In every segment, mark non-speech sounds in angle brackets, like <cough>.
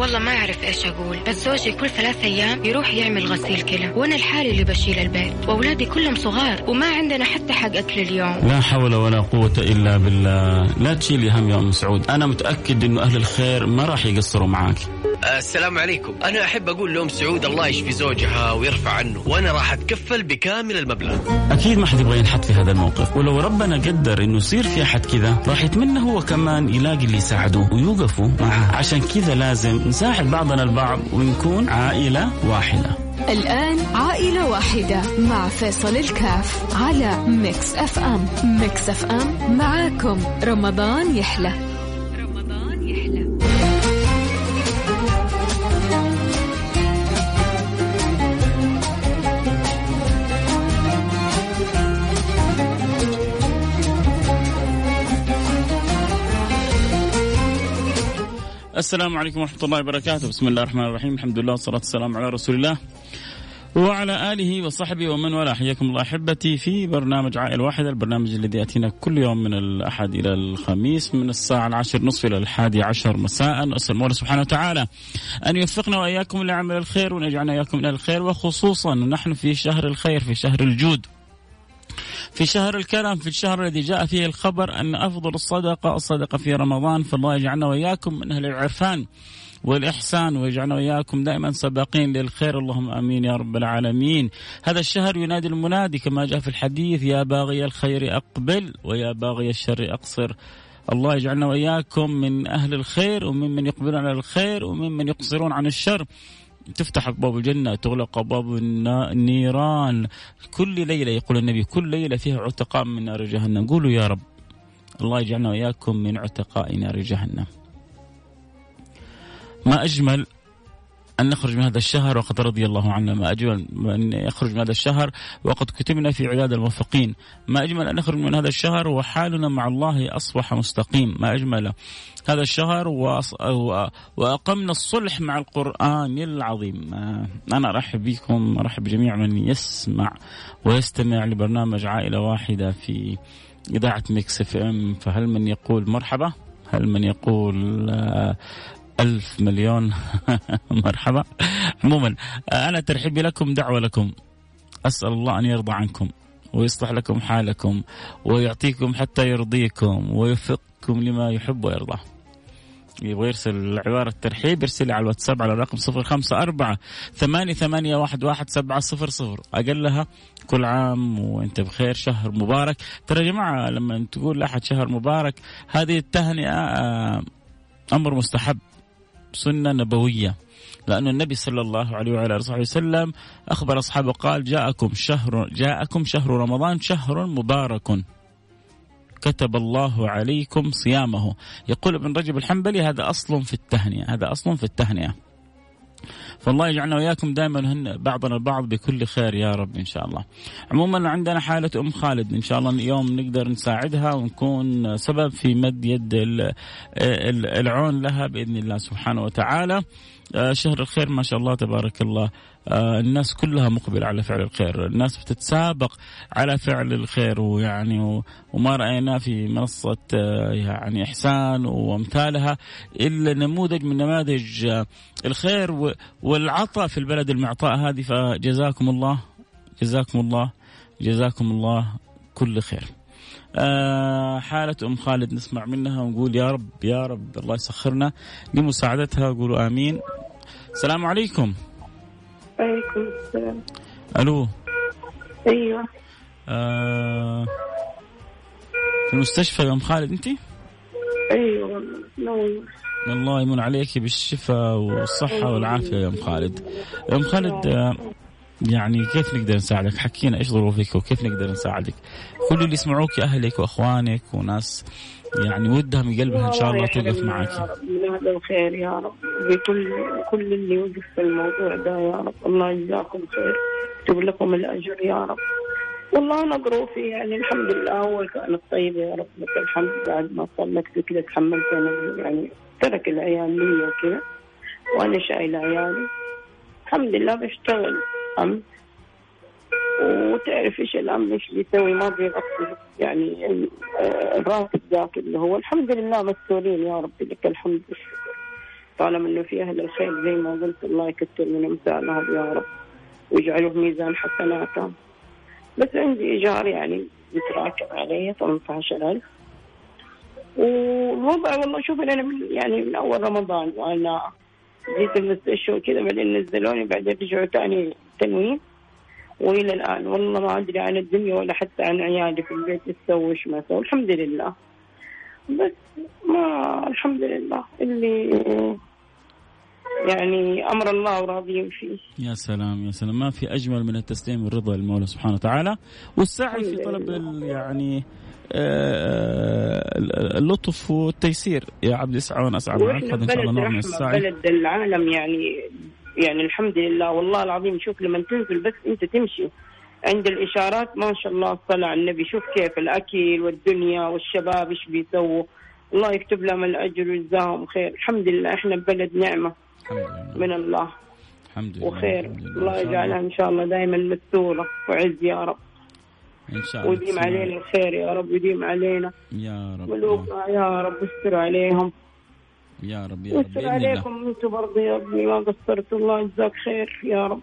والله ما أعرف إيش أقول بس زوجي كل ثلاث أيام يروح يعمل غسيل كلى وأنا الحالي اللي بشيل البيت وأولادي كلهم صغار وما عندنا حتى حق أكل اليوم. لا حول ولا قوة إلا بالله. لا تشيلي هم يا أم سعود. أنا متأكد أنه أهل الخير ما راح يقصروا معاك. السلام عليكم. أنا أحب أقول لأم سعود الله يشفي زوجها ويرفع عنه. وأنا راح أتكفل بكامل المبلغ. أكيد ما حد يبغى ينحط في هذا الموقف. ولو ربنا قدر أنه يصير في أحد كذا راح يتمنى هو كمان يلاقي اللي يساعده ويوقفوا معه. عشان كذا لازم نساعد بعضنا البعض ونكون عائلة واحدة. الآن عائلة واحدة مع فيصل الكاف على Mix FM. Mix FM معاكم. رمضان يحلى. السلام عليكم ورحمة الله وبركاته. بسم الله الرحمن الرحيم. الحمد لله والصلاة والسلام على رسول الله وعلى آله وصحبه ومن والاه. حياكم الله أحبتي في برنامج عائلة واحدة البرنامج الذي يأتينا كل يوم من الأحد إلى الخميس من الساعة العاشر نصف إلى الحادي عشر مساء. أسأل الله سبحانه وتعالى أن يوفقنا وإياكم لعمل الخير وأن يجعلنا إياكم من الخير وخصوصا نحن في شهر الخير في شهر الجود. في شهر الكرم في الشهر الذي جاء فيه الخبر أن أفضل الصدقة الصدقة في رمضان فالله يجعلنا وإياكم من أهل العرفان والإحسان ويجعلنا وإياكم دائما سباقين للخير. اللهم آمين يا رب العالمين. هذا الشهر ينادي المنادي كما جاء في الحديث يا باغي الخير أقبل ويا باغي الشر أقصر. الله يجعلنا وإياكم من أهل الخير وممن يقبلون على الخير وممن يقصرون عن الشر. تفتح أبواب الجنة تغلق أبواب النيران. كل ليلة يقول النبي كل ليلة فيها عتقاء من نار جهنم. قولوا يا رب الله يجعلنا وإياكم من عتقاء نار جهنم. ما أجمل أن نخرج من هذا الشهر وقد رضي الله عنا ما أجمل أن يخرج من هذا الشهر وقد كتبنا في عداد الموفقين. ما أجمل أن نخرج من هذا الشهر وحالنا مع الله أصبح مستقيم. ما أجمل هذا الشهر وأقمنا الصلح مع القرآن العظيم. أنا أرحب بكم أرحب بجميع من يسمع ويستمع لبرنامج عائلة واحدة في إذاعة Mix FM. فهل من يقول مرحبا؟ هل من يقول ألف مليون. <laughs> مرحبا. عموما أنا ترحيبي لكم دعوة لكم. أسأل الله أن يرضى عنكم ويصلح لكم حالكم ويعطيكم حتى يرضيكم ويوفقكم لما يحب ويرضى. يبغى يرسل عبارة ترحيب يرسل على الواتساب على الرقم صفر خمسة أربعة ثمانية ثمانية واحد واحد سبعة صفر صفر. أقلها كل عام وأنت بخير شهر مبارك. ترى يا جماعة لما تقول لأحد شهر مبارك هذه التهنئة آه، أمر مستحب. سنة نبوية. لأن النبي صلى الله عليه وعلى آله وسلم أخبر أصحابه قال جاءكم شهر جاءكم شهر رمضان شهر مبارك. كتب الله عليكم صيامه. يقول ابن رجب الحنبلي هذا أصل في التهنئة هذا أصل في التهنئة. فالله يجعلنا وإياكم دائما بعضنا البعض بكل خير يا رب إن شاء الله. عموما عندنا حالة أم خالد إن شاء الله اليوم نقدر نساعدها ونكون سبب في مد يد العون لها بإذن الله سبحانه وتعالى. آه، شهر الخير ما شاء الله تبارك الله الناس كلها مقبلة على فعل الخير. الناس بتتسابق على فعل الخير ويعني وما رأينا في منصة آه، يعني إحسان وأمثالها إلا نموذج من نماذج الخير والعطاء في البلد المعطاء هذه. فجزاكم الله جزاكم الله جزاكم الله كل خير. حالة أم خالد نسمع منها ونقول يا رب يا رب الله يسخرنا لمساعدتها. قولوا آمين. السلام عليكم. عليكم السلام. ألو. أيوه. آه في المستشفى يا أم خالد انت؟ أيوه نعم الله يمن عليك بالشفاء والصحة والعافية يا أم خالد. يا أم خالد آه يعني كيف نقدر نساعدك؟ حكينا إيش ظروفك وكيف نقدر نساعدك؟ كل اللي يسمعوك أهلك وأخوانك وناس يعني ودها من قلبها إن شاء الله توقف معك. من هذا الخير يا رب. بكل كل اللي وقف في الموضوع ده يا رب. الله يجزاكم خير يكتب لكم الأجر يا رب. والله أنا ظروفي يعني الحمد لله أول كانت طيبة يا رب لك الحمد بعد ما طلقت كذا تحملت أنا يعني ترك العيال لي وكذا وأنا شايلة عيالي. الحمد لله بشتغل. امس وتعرف إيش الامن إيش بيسوي ما بيغطي يعني الراتب ذاك اللي هو الحمد لله مسؤولين يا رب لك الحمد. والشكر طالما إنه في أهل الخير زي ما قلت الله يكثر من أمثالهم يا رب. ويجعله ميزان حسناتهم. بس عندي إيجار يعني يتراكم علي 18000 والوضع والله شوف أنا من يعني من أول رمضان وأنا جيت المستشفى وكذا بعدين نزلوني بعدين رجعوا ثاني تنوين والى الان والله ما أدري عن الدنيا ولا حتى عن عيالي في البيت إيش سووا إيش ما سووا. الحمد لله. بس ما الحمد لله. اللي يعني أمر الله وراضيين فيه. يا سلام يا سلام. ما في أجمل من التسليم والرضا للمولى سبحانه وتعالى. والسعي في طلب يعني آه، اللطف والتيسير. يا عبد الاسعى وأنا اسعد معك. إن شاء الله نوع من السعي. بلد العالم يعني يعني الحمد لله والله العظيم شوف لما تنزل بس انت تمشي عند الإشارات ما شاء الله صلى على النبي. شوف كيف الأكل والدنيا والشباب إيش بيسووا. الله يكتب لهم الأجر ويجزاهم خير. الحمد لله إحنا ببلد نعمة. من الله. الحمد لله. وخير. الله يجعلها إن شاء الله دائما مستورة. وعز يا رب. إن شاء الله. ويديم علينا الخير يا رب. ويديم علينا. يا رب. يا رب. استر عليهم. يا رب يا رب. يستر عليكم. أنتم برضه يا ابني ما قصرت الله يجزاك خير يا رب.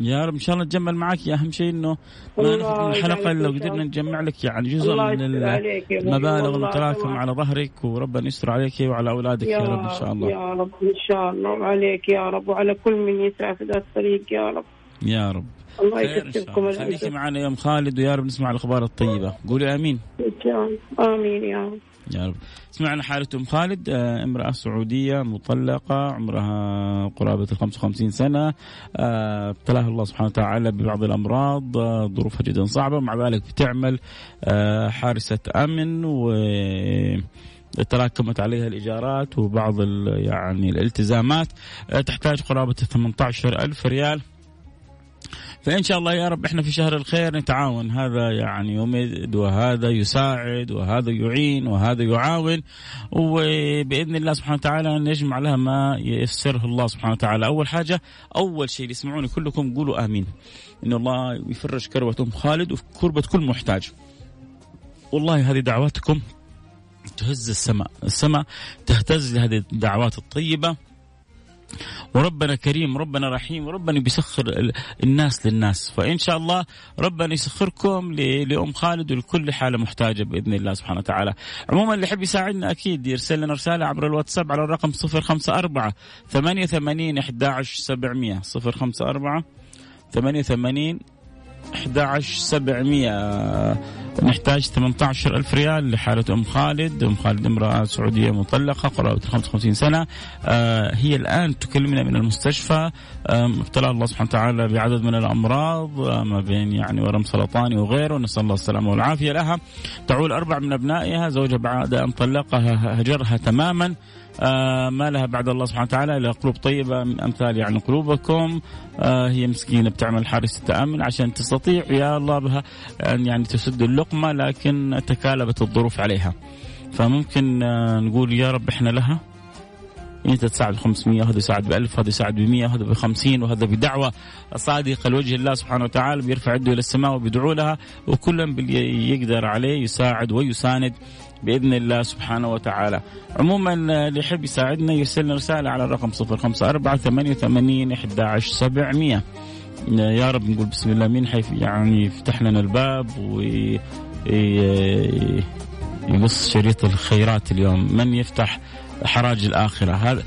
يا رب إن شاء الله نتجمل معك يا أهم شيء إنه ما نخرج من الحلقة إلا لو قدرنا نجمع لك يعني جزء من المبالغ المتراكم على ظهرك وربنا يستر عليك وعلى أولادك يا, يا رب إن شاء الله. يا رب إن شاء الله. وعليك يا رب وعلى كل من يسعى في ذا الطريق يا رب. يا رب. الله يكتبكم خليكي معنا يا ام خالد ويا رب نسمع الأخبار الطيبة. قولي آمين. آمين يا رب. يا رب. سمعنا حالة أم خالد آه، امرأة سعودية مطلقة عمرها قرابة ال 55 سنة آه، ابتلاها الله سبحانه وتعالى ببعض الأمراض آه، ظروفها جدا صعبة مع ذلك بتعمل حارسة أمن و تراكمت عليها الإيجارات وبعض يعني الالتزامات تحتاج قرابة 18 ألف ريال. فإن شاء الله يا رب إحنا في شهر الخير نتعاون. هذا يعني يمد وهذا يساعد وهذا يعين وهذا يعاون. وبإذن الله سبحانه وتعالى نجمع لها ما ييسره الله سبحانه وتعالى. أول حاجة أول شيء يسمعوني كلكم قولوا آمين. إن الله يفرج كربة ام خالد وكربة كل محتاج. والله هذه دعواتكم تهز السماء. السماء تهتز لهذه الدعوات الطيبة. وربنا كريم ربنا رحيم وربنا بيسخر الناس للناس. فإن شاء الله ربنا يسخركم لأم خالد ولكل حالة محتاجة بإذن الله سبحانه وتعالى. عموما اللي يحب يساعدنا أكيد يرسل لنا رسالة عبر الواتساب على الرقم 054 88 11 700 054 88 11700 نحتاج 18 ألف ريال لحالة أم خالد. أم خالد امرأة سعودية مطلقة قرابة 55 سنة. آه هي الآن تكلمنا من المستشفى. ابتلى الله سبحانه وتعالى بعدد من الأمراض آه ما بين يعني ورم سرطاني وغيره. نسأل الله السلامة والعافية لها. تعول أربع من أبنائها زوجها بعد أن طلقها هجرها تماما. آه ما لها بعد الله سبحانه وتعالى إلا قلوب طيبة من أمثال يعني قلوبكم. آه هي مسكينة بتعمل حارس التامن عشان تستطيع يا الله بها أن يعني تسد اللقمة لكن تكالبت الظروف عليها. فممكن آه نقول يا رب إحنا لها. أنت تساعد 500 وهذا يساعد ب 1000 وهذا يساعد ب 100 وهذا ب 50 وهذا بدعوة. صادقه لوجه الله سبحانه وتعالى بيرفع يده إلى السماء وبيدعو لها وكل يقدر عليه يساعد ويساند. بإذن الله سبحانه وتعالى. عموما اللي يحب يساعدنا يرسل رسالة على الرقم 054 88 11 700 يا رب نقول بسم الله مين حيف يعني يفتح لنا الباب و يقص شريط الخيرات اليوم. من يفتح حراج الآخرة؟ هذا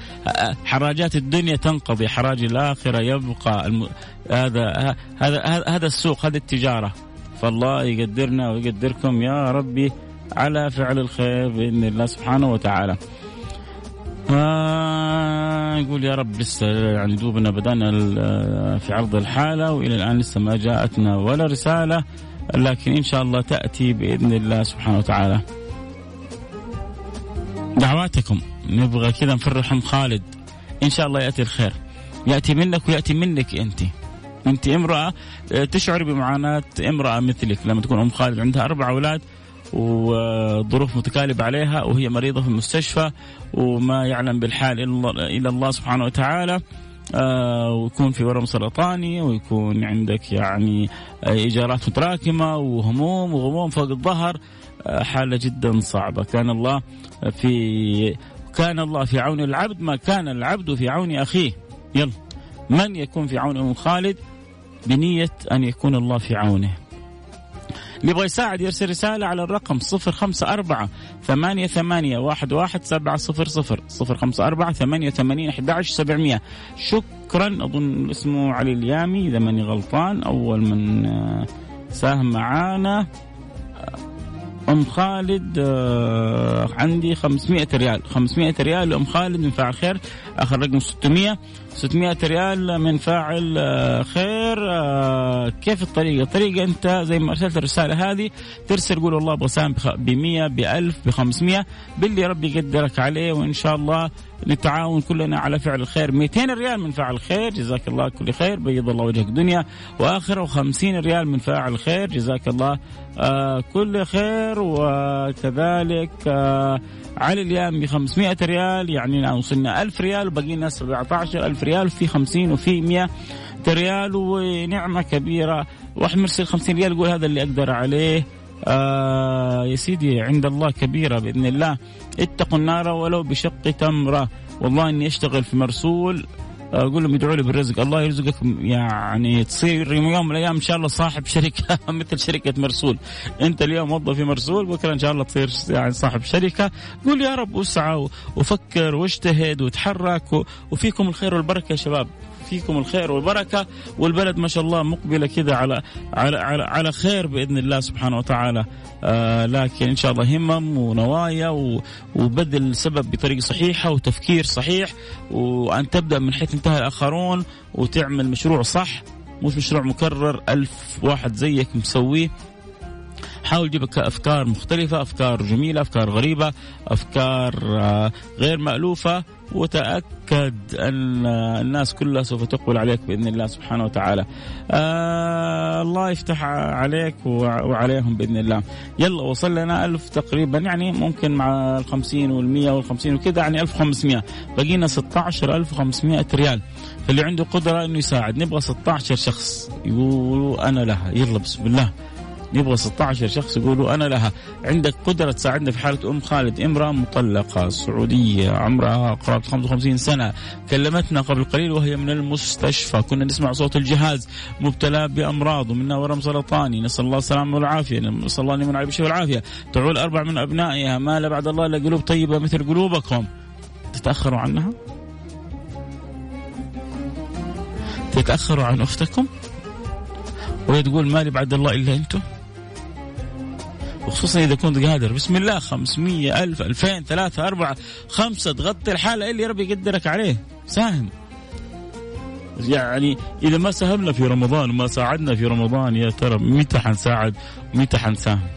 حراجات الدنيا تنقضي حراج الآخرة يبقى الم... هذا هذا هذا السوق هذه التجارة. فالله يقدرنا ويقدركم يا ربي. على فعل الخير بإذن الله سبحانه وتعالى. آه يقول يا رب لسه يعني دوبنا بدأنا في عرض الحالة وإلى الآن لسه ما جاءتنا ولا رسالة لكن إن شاء الله تأتي بإذن الله سبحانه وتعالى. دعواتكم نبغى كذا نفرح ام خالد إن شاء الله يأتي الخير. يأتي منك ويأتي منك أنت. أنت امرأة تشعر بمعاناة امرأة مثلك لما تكون أم خالد عندها أربع أولاد وظروف متكالبة عليها وهي مريضة في المستشفى وما يعلم بالحال إلا الله سبحانه وتعالى. آه ويكون في ورم سرطاني ويكون عندك يعني إيجارات متراكمة وهموم وغموم فوق الظهر. آه حالة جدا صعبة. كان الله في كان الله في عون العبد ما كان العبد في عون أخيه. يلا. من يكون في عون أم خالد؟ بنية أن يكون الله في عونه. اللي يبغى يساعد يرسل رسالة على الرقم صفر خمسة أربعة ثمانية ثمانية واحد واحد سبعة صفر صفر. صفر خمسة أربعة ثمانية ثمانين أحد سبعمية شكرا. أظن اسمه علي اليامي إذا ماني غلطان. أول من آه، ساهم معانا. أم خالد آه عندي 500 ريال. 500 ريال. لام خالد من فاعل خير. آخر رقم 600 600 ريال من فاعل آه خير. آه كيف الطريقة؟ الطريقة أنت زي ما أرسلت الرسالة هذه ترسل قول والله أبغى اساهم ب 100 ب 1000 ب 500 باللي ربي يقدرك عليه وإن شاء الله نتعاون كلنا على فعل الخير. 200 ريال من فاعل خير جزاك الله كل خير بيض الله وجهك دنيا وآخره و50 ريال من فاعل خير جزاك الله آه كل خير. وكذلك علي اليوم ب 500 ريال يعني وصلنا 1000 ريال وبقي لنا 17000 ريال في 50 وفي 100 ريال ونعمة كبيرة. واحد مرسل 50 ريال يقول هذا اللي أقدر عليه. آه يا سيدي عند الله كبيرة بإذن الله. اتقوا النار ولو بشق تمرة. والله إني أشتغل في مرسول. أقول لهم ادعوا لي بالرزق. الله يرزقك يعني تصير يوم من الأيام إن شاء الله صاحب شركة <laughs> مثل شركة مرسول. أنت اليوم موظف في مرسول بكرة إن شاء الله تصير يعني صاحب شركة. قول يا رب وسعى وفكر واجتهد وتحرك وفيكم الخير والبركة يا شباب. فيكم الخير والبركة والبلد ما شاء الله مقبلة كذا على على على, على خير بإذن الله سبحانه وتعالى. آه لكن إن شاء الله همم ونوايا وبذل سبب بطريقه صحيحة وتفكير صحيح وأن تبدأ من حيث انتهى الآخرون وتعمل مشروع صح مش مشروع مكرر ألف واحد زيك مسويه. حاول تجيب أفكار مختلفة أفكار جميلة أفكار غريبة أفكار آه، غير مألوفة وتأكد أن الناس كلها سوف تقبل عليك بإذن الله سبحانه وتعالى. آه الله يفتح عليك وعليهم بإذن الله. يلا وصل لنا ألف تقريبا يعني ممكن مع ال 50 وال 100 وال 50 وكذا يعني 1500 بقينا 16500 ريال. فاللي عنده قدرة إنه يساعد نبغى 16 شخص يقولوا أنا لها يلا بسم الله. نبغى 16 شخص يقولوا أنا لها. عندك قدرة تساعدنا في حالة أم خالد. امرأة مطلقة سعودية عمرها قرابة 55 سنة. كلمتنا قبل قليل وهي من المستشفى. كنا نسمع صوت الجهاز. مبتلى بأمراض ومنها ورم سرطاني. نسأل الله السلامة والعافية. نسأل الله أن يمن على بالشفاء والعافية. تعول أربع من أبنائها. ما لا بعد الله إلا قلوب طيبة مثل قلوبكم. تتأخروا عنها؟ تتأخروا عن أختكم؟ وهي تقول مالي بعد الله إلا أنتم. وخصوصا إذا كنت قادر. بسم الله. 500 1000 2000 3 4 5 تغطي الحالة. اللي ربي يقدرك عليه؟ ساهم. يعني إذا ما ساهمنا في رمضان وما ساعدنا في رمضان يا ترى متى حنساعد؟ ومتى حنساهم؟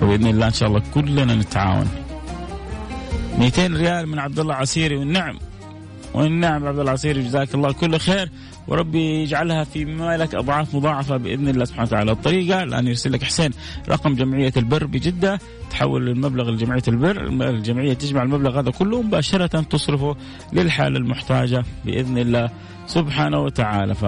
فبإذن الله إن شاء الله كلنا نتعاون. 200 ريال من عبد الله عسيري. والنعم. والنعم عبد الله عسيري جزاك الله كل خير. وربي يجعلها في مالك أضعاف مضاعفة بإذن الله سبحانه وتعالى. الطريقة الآن يرسل لك حسين رقم جمعية البر بجدة تحول المبلغ لجمعية البر الجمعية تجمع المبلغ هذا كله مباشرة تصرفه للحاله المحتاجة بإذن الله سبحانه وتعالى. ف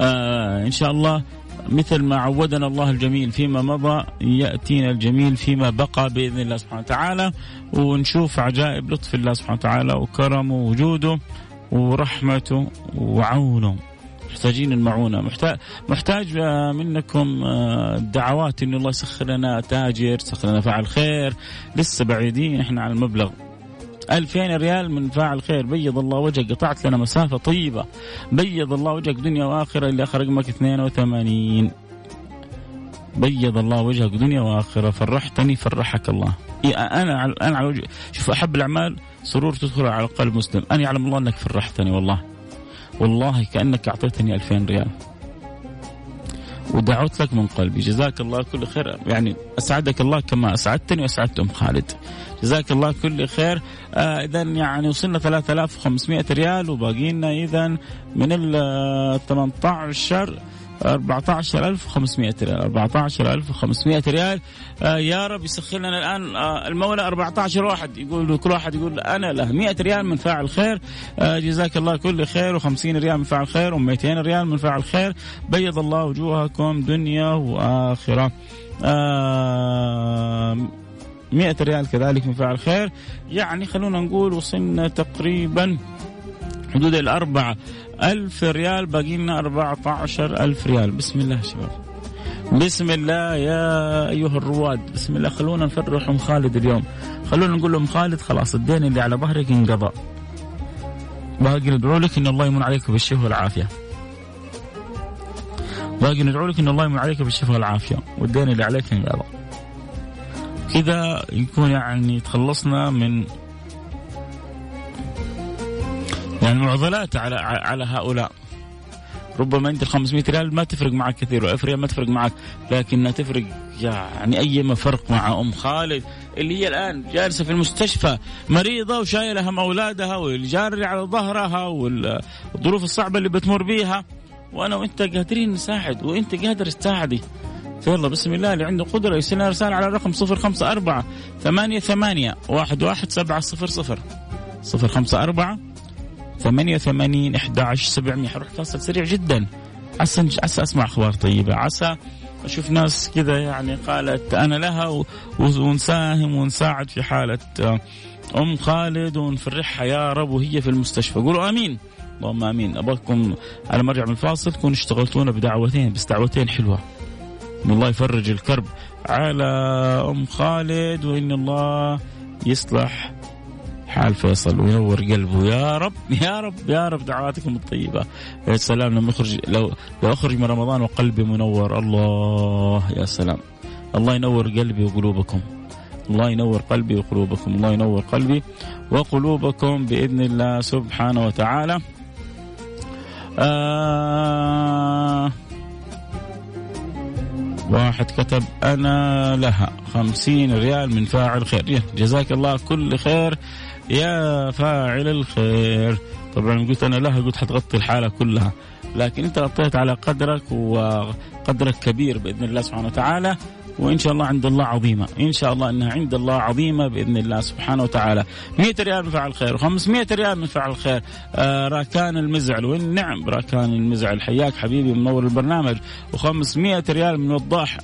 آه إن شاء الله مثل ما عودنا الله الجميل فيما مضى يأتينا الجميل فيما بقى بإذن الله سبحانه وتعالى. ونشوف عجائب لطف الله سبحانه وتعالى وكرمه ووجوده ورحمته وعونه محتاجين المعونة. محتاج محتاج منكم آه، دعوات انه الله يسخر لنا تاجر يسخر لنا فاعل خير. لسه بعيدين إحنا على المبلغ. 2000 ريال من فاعل خير. بيض الله وجهك. قطعت لنا مسافة طيبة. بيض الله وجهك. دنيا وآخرة اللي آخر رقمك 82 بيض الله وجهك. دنيا وآخرة. فرحتني فرحك الله. أنا أنا على وجه شوف أحب الأعمال. سرور تدخل على قلب مسلم. أنا يعلم الله أنك فرحتني والله. والله كأنك أعطيتني ألفين ريال. ودعوت لك من قلبي. جزاك الله كل خير. يعني أسعدك الله كما أسعدتني وأسعدت أم خالد. جزاك الله كل خير. آه إذا يعني وصلنا 3500 ريال وباقي لنا إذا من ال 18 14500 ريال. 14500 ريال. آه يا رب يسخر لنا الآن آه المولى 14 واحد. يقول كل واحد يقول أنا له 100 ريال من فاعل خير. آه جزاك الله كل خير. و50 ريال من فاعل خير. و200 ريال من فاعل خير. بيض الله وجوهكم دنيا وآخرة. آه 100 ريال كذلك من فاعل خير. يعني خلونا نقول وصلنا تقريبا حدود الأربعة ألف ريال باقي لنا أربعة عشر ألف ريال. بسم الله يا شباب. بسم الله يا أيها الرواد. بسم الله. خلونا نفرح أم خالد اليوم. خلونا نقول لهم خالد خلاص الدين اللي على ظهرك انقضى. باقي ندعو لك إن الله يمن عليك بالشفاء والعافية. باقي ندعو لك إن الله يمن عليك بالشفاء والعافية. والدين اللي عليك انقضى. كذا يكون يعني تخلصنا من يعني معضلات على على هؤلاء. ربما انت ال 500 ريال ما تفرق معك كثير و1000 ريال ما تفرق معك لكنها تفرق يعني ايما فرق مع أم خالد اللي هي الآن جالسة في المستشفى مريضة وشايله هم اولادها والجاري على ظهرها والظروف الصعبة اللي بتمر بيها. وأنا وأنت قادرين نساعد وأنت قادر تساعدي. فيلا بسم الله اللي عنده قدرة يرسل رسالة على الرقم 054 ثمانية ثمانية واحد واحد سبعة صفر صفر صفر خمسة أربعة ثمانية وثمانين إحدى عشر سبعمية. حروح فاصل سريع جدا. عسى عسى أسمع أخبار طيبة. عسى أشوف ناس كذا يعني قالت أنا لها ونساهم ونساعد في حالة آه، أم خالد ونفرحها. يا رب وهي في المستشفى. قولوا آمين. اللهم آمين. أبغاكم على مرجع من الفاصل تكونوا اشتغلتونا بدعوتين بس دعوتين حلوة. إن الله يفرج الكرب على أم خالد وإن الله يصلح حال فيصل وينور قلبه. يا رب يا رب يا رب دعواتكم الطيبة. يا سلام لما يخرج لو لو أخرج من رمضان وقلبي منور. الله يا سلام. الله ينور قلبي وقلوبكم. الله ينور قلبي وقلوبكم. الله ينور قلبي وقلوبكم بإذن الله سبحانه وتعالى. آه واحد كتب أنا لها خمسين ريال من فاعل خير. جزاك الله كل خير. يا فاعل الخير. طبعا قلت أنا لها قلت حتغطي الحالة كلها. لكن أنت غطيت على قدرك وقدرك كبير بإذن الله سبحانه وتعالى وإن شاء الله عند الله عظيمة. إن شاء الله إنها عند الله عظيمة بإذن الله سبحانه وتعالى. 100 ريال من فعل خير و500 ريال من فعل خير. آه راكان المزعل والنعم راكان المزعل. حياك حبيبي منور البرنامج. و500 ريال من وضاح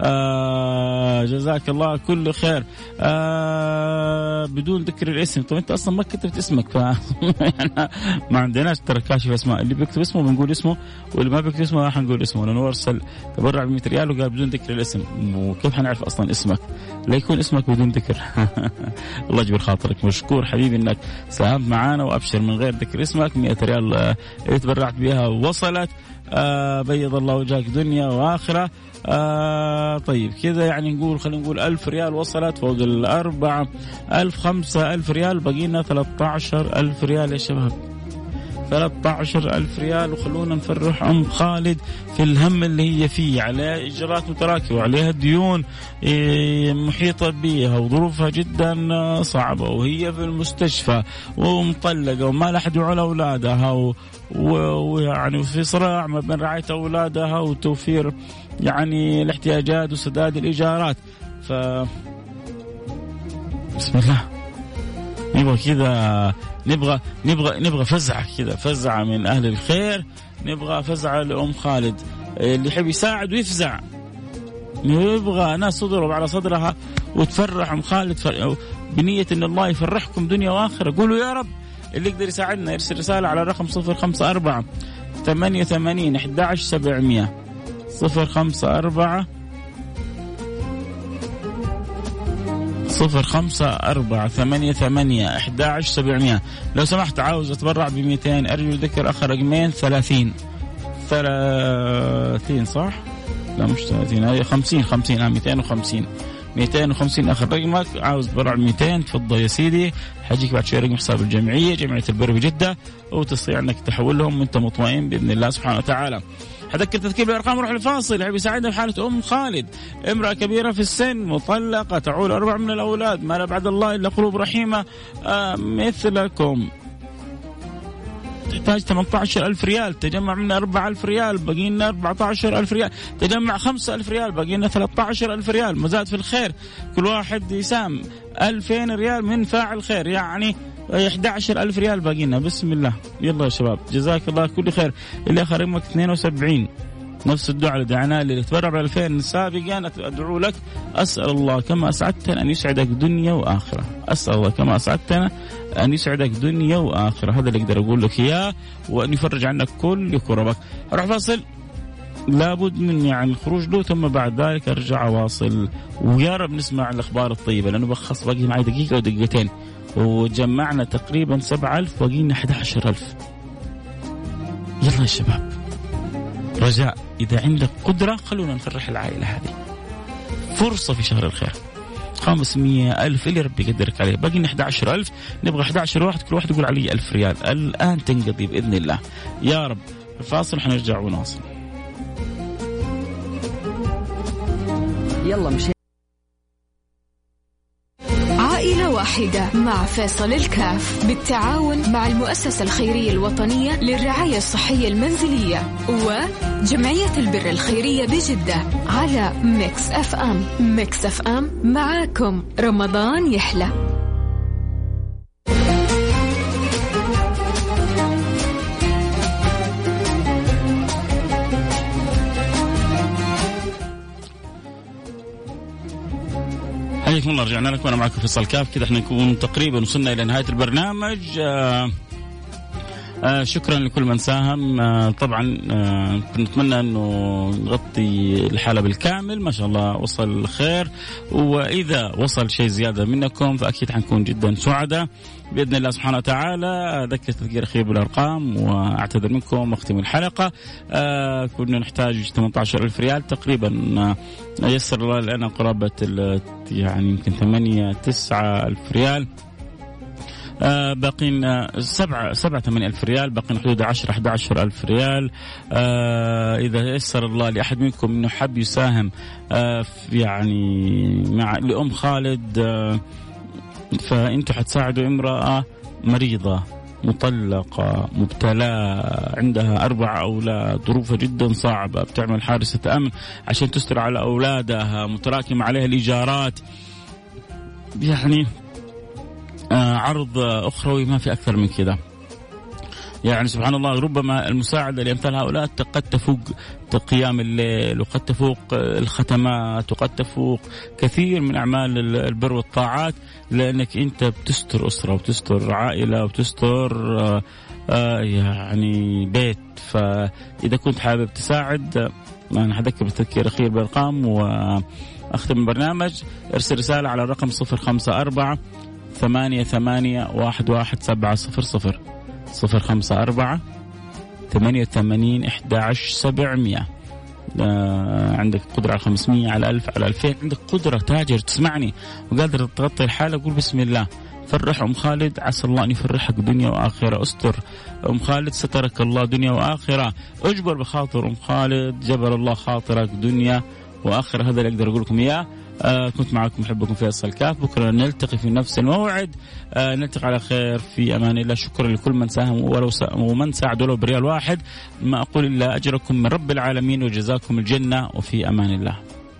آه جزاك الله كل خير. آه بدون ذكر الاسم. طب انت أصلا ما كتبت اسمك ف <laughs> ما عندناش ترى كاشف اسماء. اللي بيكتب اسمه بنقول اسمه واللي ما بيكتب اسمه راح نقول اسمه. لأنه أرسل تبرع ب 100 ريال وقال بدون ذكر الاسم. وكيف حنعرف أصلا اسمك؟ لا يكون اسمك بدون ذكر. <laughs> الله يجبر خاطرك. مشكور حبيبي إنك ساهمت معانا وأبشر من غير ذكر اسمك. 100 ريال آه، اللي تبرعت بها وصلت. آه بيض الله وجهك دنيا وآخرة. آه طيب كذا يعني نقول خلينا نقول ألف ريال وصلت فوق الأربعة. ألف خمسة ألف ريال بقينا ثلاثة عشر ألف ريال يا شباب. 13 ألف ريال وخلونا نفرح أم خالد في الهم اللي هي فيه. عليها إجراءات متراكمة وعليها ديون إيه، محيطة بها وظروفها جدا صعبة وهي في المستشفى ومطلقة وما لها حد على أولادها ويعني في صراع ما بين رعاية أولادها وتوفير يعني الاحتياجات وسداد الإيجارات. ف بسم الله. نبغى كذا نبغى نبغى نبغى فزعة كذا فزعة من أهل الخير نبغى فزعة لأم خالد. اللي يحب يساعد ويفزع. نبغى ناس تضرب على صدرها وتفرح أم خالد بنية إن الله يفرحكم دنيا وآخرة. قولوا يا رب اللي يقدر يساعدنا يرسل رسالة على الرقم 054 88 11700 054 صفر خمسة أربعة ثمانية ثمانية أحد عشر سبعمية. لو سمحت عاوز أتبرع بميتين أرجو ذكر آخر رقمين ثلاثين. ثلاثين صح؟ لا مش ثلاثين هي خمسين خمسين ها ميتين وخمسين. 250 آخر رقمك. عاوز تبرع 200 تفضل يا سيدي. حجيك بعد شوي رقم حساب الجمعية جمعية البر بجدة وتستطيع أنك تحول لهم وأنت مطمئن بإذن الله سبحانه وتعالى. حذكر تذكير بالأرقام روح الفاصل يحب يساعدنا في حالة أم خالد. امرأة كبيرة في السن مطلقة تعول أربع من الأولاد. ما لا بعد الله إلا قلوب رحيمة. آه مثلكم. تحتاج 18 ألف ريال. تجمع منا 4 ألف ريال. باقي لنا 14 ألف ريال. تجمع 5 ألف ريال. باقي لنا 13 ألف ريال. مزاد في الخير. كل واحد يسام 2000 ريال من فاعل خير. يعني 11 ألف ريال باقي لنا. بسم الله. يلا يا شباب. جزاك الله كل خير. اللي آخر رقمك 72 نفس الدعاء اللي دعانا اللي تبرر 2000 سابقا أدعو لك. أسأل الله كما أسعدتنا أن يسعدك دنيا وآخرة، أسأل الله كما أسعدتنا أن يسعدك دنيا وآخرة، هذا اللي أقدر أقول لك إياه وأن يفرج عنك كل كربك. أروح فاصل. لابد من يعني الخروج له ثم بعد ذلك أرجع اواصل ويا رب نسمع الأخبار الطيبة لأنه بخص باقي معي دقيقة ودقيقتين. وجمعنا تقريبا 7000 باقي لنا 11000 يلا يا شباب. رجاء إذا عندك قدرة خلونا نفرح العائلة هذه. فرصة في شهر الخير. 500 ألف اللي ربي يقدرك عليه. باقي لنا 11 ألف. نبغى 11 واحد كل واحد يقول علي ألف ريال. الآن تنقضي بإذن الله. يا رب. الفاصل حنرجع ونواصل. يلا مشي. واحدة مع فيصل الكاف بالتعاون مع المؤسسة الخيرية الوطنية للرعاية الصحية المنزلية وجمعية البر الخيرية بجدة على Mix FM. Mix FM معاكم. رمضان يحلى. حياكم الله رجعنا لكم. أنا معكم فيصل كاف. كذا إحنا نكون تقريبا وصلنا إلى نهاية البرنامج. آه آه شكرا لكل من ساهم. آه طبعا آه نتمنى إنه نغطي الحالة بالكامل. ما شاء الله وصل خير. وإذا وصل شيء زيادة منكم فأكيد حنكون جدا سعداء. بإذن الله سبحانه وتعالى أذكر تذكير اخير بالأرقام وأعتذر منكم وأختم الحلقة. آه كنا نحتاج 18 ألف ريال تقريبا. آه يسر الله لنا قرابة يعني يمكن 8 9 ألف ريال. آه باقين سبعة سبعة ثمانية ألف ريال باقين حدود عشرة أحد عشر ألف ريال. آه إذا يسر الله لأحد منكم أنه حب يساهم آه يعني مع لأم خالد آه فأنتم حتساعدوا امرأة مريضة مطلقة مبتلاة عندها أربع أولاد ظروفها جدا صعبة بتعمل حارسة أمن عشان تستر على أولادها متراكم عليها الإيجارات. يعني آه عرض أخروي ما في أكثر من كذا. يعني سبحان الله ربما المساعدة لأمثال هؤلاء قد تفوق قيام الليل وقد تفوق الختمات وقد تفوق كثير من أعمال البر والطاعات لأنك أنت بتستر أسرة وتستر عائلة وتستر آه آه يعني بيت. فإذا كنت حابب تساعد أنا حذكر بالتذكير الأخير بالأرقام وأختم البرنامج. ارسل رسالة على الرقم 054 ثمانية ثمانية واحد واحد سبعة صفر صفر. صفر خمسة أربعة ثمانية وثمانين إحدى عشر سبعمية. آه عندك قدرة على 500 على 1000 على 2000 عندك قدرة تاجر تسمعني وقادر تغطي الحالة قول بسم الله. فرح أم خالد عسى الله أن يفرحك دنيا وآخرة. أستر أم خالد سترك الله دنيا وآخرة. أجبر بخاطر أم خالد جبر الله خاطرك دنيا وآخرة. هذا اللي أقدر أقول لكم إياه. آه كنت معكم محبكم فيصل كاف بكرة نلتقي في نفس الموعد. آه نلتقي على خير في أمان الله. شكرا لكل من ساهم ولو سا ومن ساعد ولو بريال واحد. ما أقول إلا أجركم من رب العالمين وجزاكم الجنة وفي أمان الله.